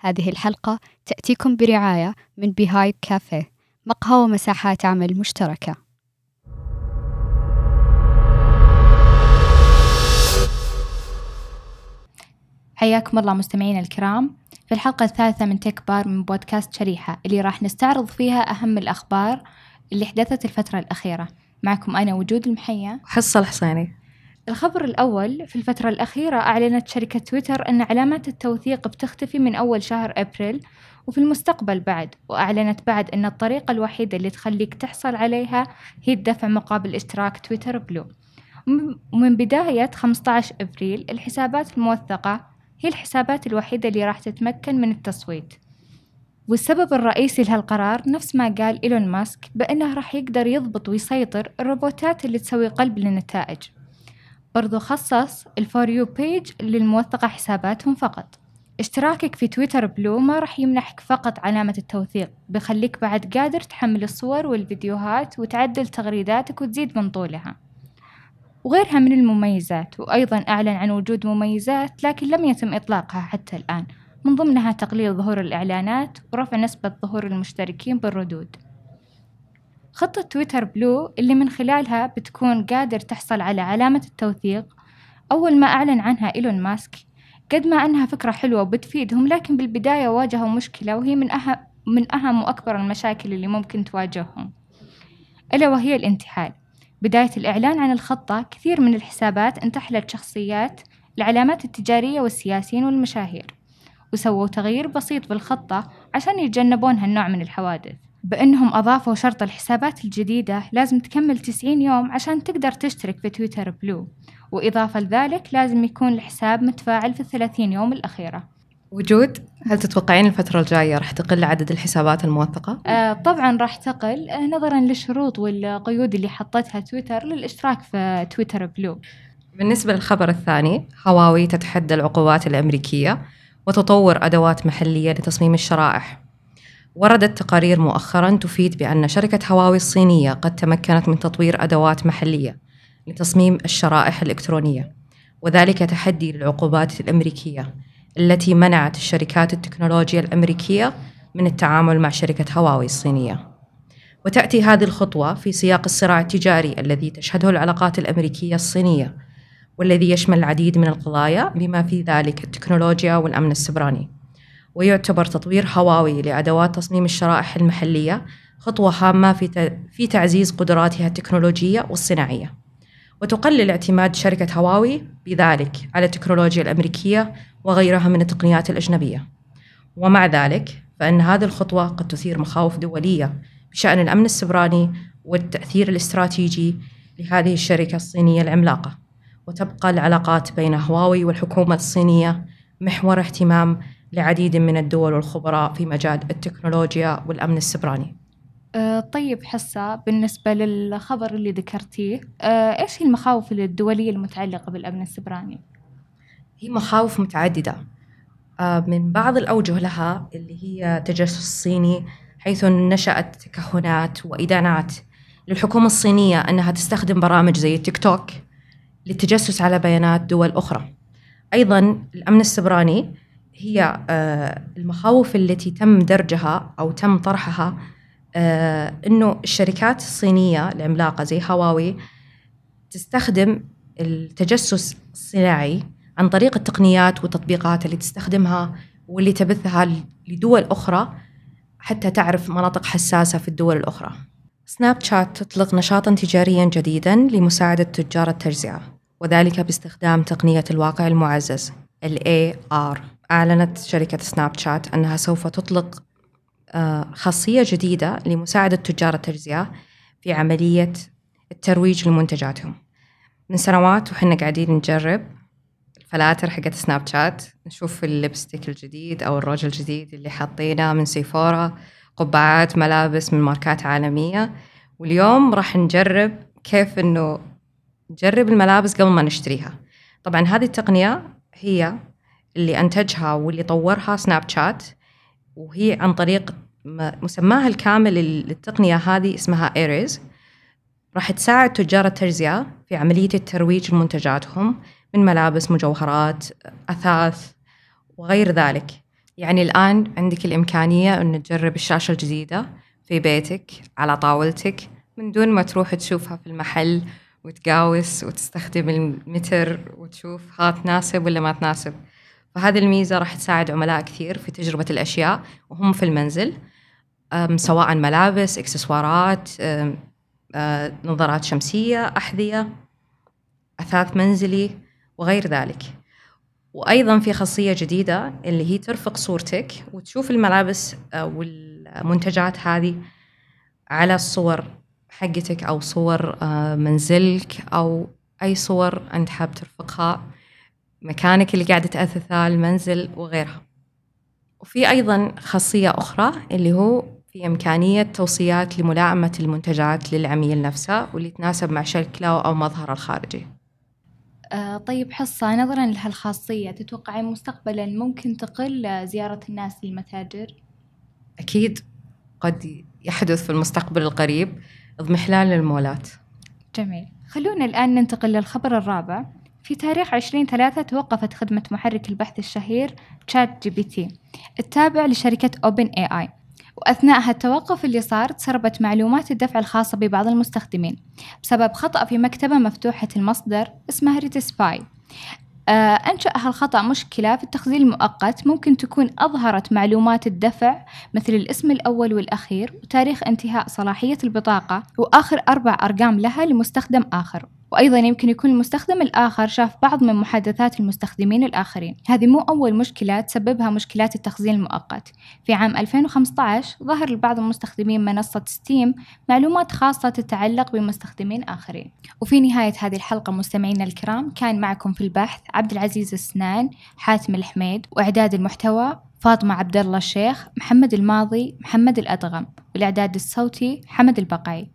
هذه الحلقة تأتيكم برعاية من بيهايب كافيه مقهى ومساحات عمل مشتركة. حياكم الله مستمعينا الكرام. في الحلقة الثالثة من تك بار من بودكاست شريحة اللي راح نستعرض فيها أهم الأخبار اللي حدثت الفترة الأخيرة. معكم أنا وجود المحية. حصة الحصيني. الخبر الأول في الفترة الأخيرة أعلنت شركة تويتر أن علامات التوثيق بتختفي من أول شهر أبريل وفي المستقبل بعد وأعلنت بعد أن الطريقة الوحيدة اللي تخليك تحصل عليها هي الدفع مقابل اشتراك Twitter Blue. ومن بداية 15 أبريل الحسابات الموثقة هي الحسابات الوحيدة اللي راح تتمكن من التصويت. والسبب الرئيسي لهالقرار نفس ما قال إيلون ماسك بأنه راح يقدر يضبط ويسيطر الروبوتات اللي تسوي قلب للنتائج. برضو خصص ال For You page للموثقة حساباتهم فقط. اشتراكك في تويتر بلو ما راح يمنحك فقط علامة التوثيق. بخليك بعد قادر تحمل الصور والفيديوهات وتعدل تغريداتك وتزيد من طولها. وغيرها من المميزات وأيضا أعلن عن وجود مميزات لكن لم يتم إطلاقها حتى الآن. من ضمنها تقليل ظهور الإعلانات ورفع نسبة ظهور المشتركين بالردود. خطة تويتر بلو اللي من خلالها بتكون قادر تحصل على علامة التوثيق أول ما أعلن عنها إيلون ماسك قد ما أنها فكرة حلوة وبتفيدهم لكن بالبداية واجهوا مشكلة وهي من أهم من أهم وأكبر المشاكل اللي ممكن تواجههم. ألا وهي الانتحال. بداية الإعلان عن الخطة كثير من الحسابات انتحلت شخصيات العلامات التجارية والسياسيين والمشاهير وسووا تغيير بسيط بالخطة عشان يتجنبون هالنوع من الحوادث. بأنهم أضافوا شرط الحسابات الجديدة لازم تكمل 90 يوم عشان تقدر تشترك في تويتر بلو. وإضافة لذلك لازم يكون الحساب متفاعل في الثلاثين يوم الأخيرة. وجود هل تتوقعين الفترة الجاية راح تقل عدد الحسابات الموثقة؟ آه طبعا راح تقل آه نظرا للشروط والقيود اللي حطتها تويتر للإشتراك في تويتر بلو. بالنسبة للخبر الثاني هواوي تتحدى العقوبات الأمريكية وتطور أدوات محلية لتصميم الشرائح. وردت تقارير مؤخرا تفيد بأن شركة هواوي الصينية قد تمكنت من تطوير أدوات محلية لتصميم الشرائح الإلكترونية وذلك تحدي للعقوبات الأمريكية التي منعت الشركات التكنولوجيا الأمريكية من التعامل مع شركة هواوي الصينية. وتأتي هذه الخطوة في سياق الصراع التجاري الذي تشهده العلاقات الأمريكية الصينية والذي يشمل العديد من القضايا بما في ذلك التكنولوجيا والأمن السبراني. ويعتبر تطوير هواوي لأدوات تصميم الشرائح المحلية خطوة هامة في في تعزيز قدراتها التكنولوجية والصناعية. وتقلل اعتماد شركة هواوي بذلك على التكنولوجيا الأمريكية وغيرها من التقنيات الأجنبية. ومع ذلك فإن هذه الخطوة قد تثير مخاوف دولية بشأن الأمن السبراني والتأثير الاستراتيجي لهذه الشركة الصينية العملاقة. وتبقى العلاقات بين هواوي والحكومة الصينية محور اهتمام لعديد من الدول والخبراء في مجال التكنولوجيا والأمن السبراني. أه طيب حصة بالنسبة للخبر اللي ذكرتيه أه إيش هي المخاوف الدولية المتعلقة بالأمن السبراني؟ هي مخاوف متعددة. أه من بعض الأوجه لها اللي هي تجسس صيني حيث نشأت تكهنات وإدانات للحكومة الصينية أنها تستخدم برامج زي التيك توك للتجسس على بيانات دول أخرى. أيضا الأمن السبراني هي آه، المخاوف التي تم درجها أو تم طرحها آه، أنه الشركات الصينية العملاقة زي هواوي تستخدم التجسس الصناعي عن طريق التقنيات والتطبيقات اللي تستخدمها واللي تبثها لدول أخرى حتى تعرف مناطق حساسة في الدول الأخرى. سناب شات تطلق نشاطا تجاريا جديدا لمساعدة تجار التجزئة وذلك باستخدام تقنية الواقع المعزز ال AR أعلنت شركة سناب شات أنها سوف تطلق آه، خاصية جديدة لمساعدة تجار التجزئة في عملية الترويج لمنتجاتهم. من سنوات وحنا قاعدين نجرب الفلاتر حقت سناب شات. نشوف ال lipstick الجديد أو الروج الجديد اللي حاطينه من سيفورا قبعات ملابس من ماركات عالمية. واليوم راح نجرب كيف إنه نجرب الملابس قبل ما نشتريها. طبعا هذه التقنية هي اللي أنتجها واللي طورها Snapchat وهي عن طريق مسماها الكامل للتقنية هذه اسمها AR راح تساعد تجار التجزئة في عملية الترويج لمنتجاتهم من ملابس مجوهرات أثاث وغير ذلك. يعني الآن عندك الإمكانية أن تجرب الشاشة الجديدة في بيتك على طاولتك من دون ما تروح تشوفها في المحل وتقاوس وتستخدم المتر وتشوف ها تناسب ولا ما تناسب. فهذه الميزة راح تساعد عملاء كثير في تجربة الأشياء وهم في المنزل سواء ملابس إكسسوارات نظارات شمسية أحذية أثاث منزلي وغير ذلك. وأيضا في خاصية جديدة اللي هي ترفق صورتك وتشوف الملابس والمنتجات هذه على الصور حقتك أو صور منزلك أو أي صور أنت حاب ترفقها. مكانك اللي قاعدة تأثثه المنزل وغيرها. وفي أيضا خاصية أخرى اللي هو في إمكانية توصيات لملائمة المنتجات للعميل نفسه واللي تناسب مع شكله أو مظهره الخارجي. آه طيب حصة نظرا لهالخاصية تتوقعين مستقبلا ممكن تقل زيارة الناس للمتاجر؟ أكيد قد يحدث في المستقبل القريب اضمحلال للمولات جميل. خلونا الآن ننتقل للخبر الرابع. في تاريخ عشرين ثلاثة توقفت خدمة محرك البحث الشهير ChatGPT التابع لشركة OpenAI وأثناء هالتوقف اللي صار تسربت معلومات الدفع الخاصة ببعض المستخدمين بسبب خطأ في مكتبة مفتوحة المصدر اسمها redis-py آه أنشأ هالخطأ مشكلة في التخزين المؤقت. ممكن تكون أظهرت معلومات الدفع مثل الاسم الأول والأخير وتاريخ انتهاء صلاحية البطاقة وآخر أربع أرقام لها لمستخدم آخر. وأيضا يمكن يكون المستخدم الآخر شاف بعض من محادثات المستخدمين الآخرين. هذه مو أول مشكلة تسببها مشكلات التخزين المؤقت. في عام 2015 ظهر لبعض مستخدمين منصة ستيم معلومات خاصة تتعلق بمستخدمين آخرين. وفي نهاية هذه الحلقة مستمعينا الكرام كان معكم في البحث عبد العزيز السنان حاتم الحميد وإعداد المحتوى فاطمة عبد الله الشيخ محمد الماضي محمد الأدغم والإعداد الصوتي حمد البقعي